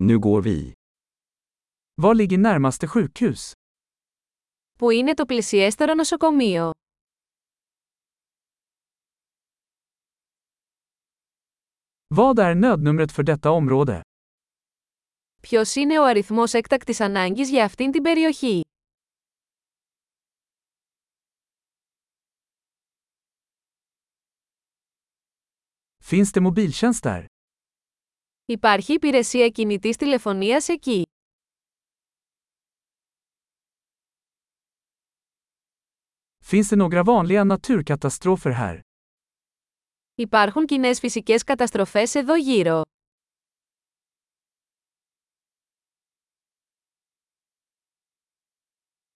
Nu går vi. Var ligger närmaste sjukhus? Πού είναι το πλησιέστερο νοσοκομείο? Vad är nödnumret för detta område? Ποιος είναι ο αριθμός έκτακτης ανάγκης για αυτήν την περιοχή? Finns det mobiltjänst där? Υπάρχει υπηρεσία κινητής τηλεφωνίας εκεί. Finns det några vanliga naturkatastrofer här? Υπάρχουν κοινές φυσικές καταστροφές εδώ γύρω.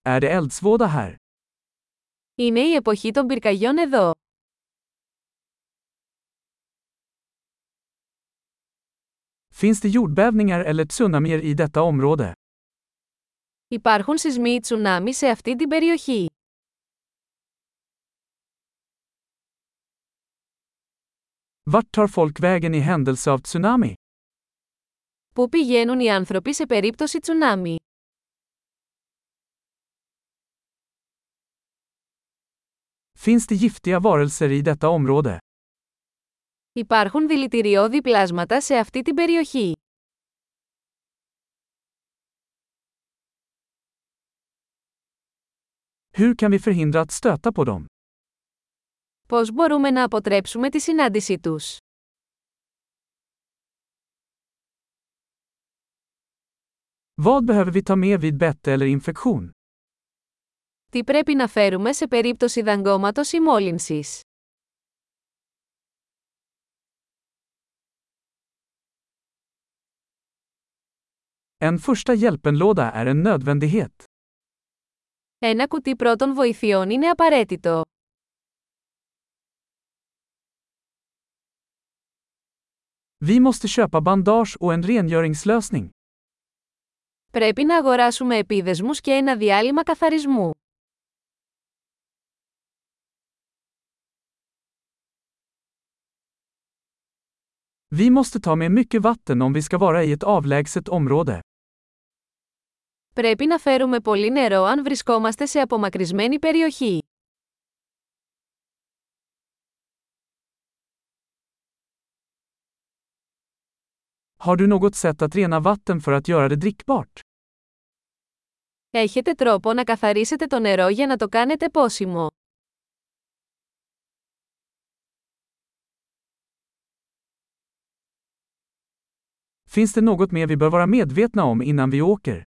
Är det eldsvåda här? Είναι η εποχή των πυρκαγιών εδώ. Finns det jordbävningar eller tsunamier i detta område? Υπάρχουν σεισμοί ή τσουνάμι σε αυτή την περιοχή. Vart tar folk vägen i händelse av tsunami? Πού πηγαίνουν οι άνθρωποι σε περίπτωση τσουνάμι. Finns det giftiga varelser i detta område? Υπάρχουν δηλητηριώδη πλάσματα σε αυτή την περιοχή. Hur kan vi förhindra att stöta på dem? Πώς μπορούμε να αποτρέψουμε τη συνάντησή τους; Vad behöver vi ta med vid bett eller infektion? Τι πρέπει να φέρουμε σε περίπτωση δαγκώματος ή μόλυνσης; En första hjälpenlåda är en nödvändighet. Ένα κουτί πρώτων βοηθειών είναι απαραίτητο. Vi måste köpa bandage och en rengöringslösning. Πρέπει να αγοράσουμε επίδεσμους και ένα διάλειμμα καθαρισμού. Vi måste ta med mycket vatten om vi ska vara i ett avlägset område. Πρέπει να φέρουμε πολύ νερό αν βρισκόμαστε σε απομακρυσμένη περιοχή. Har du något sätt att rena vatten för att göra det drickbart? Έχετε τρόπο να καθαρίσετε το νερό για να το κάνετε πόσιμο. Finns det något mer vi bör vara medvetna om innan vi åker?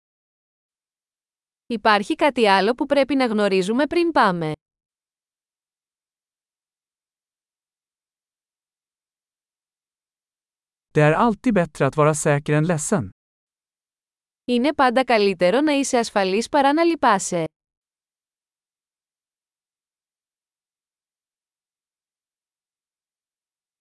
Υπάρχει κάτι άλλο που πρέπει να γνωρίζουμε πριν πάμε. Det är alltid bättre att vara säker än ledsen. Είναι πάντα καλύτερο να είσαι ασφαλής παρά να λυπάσαι.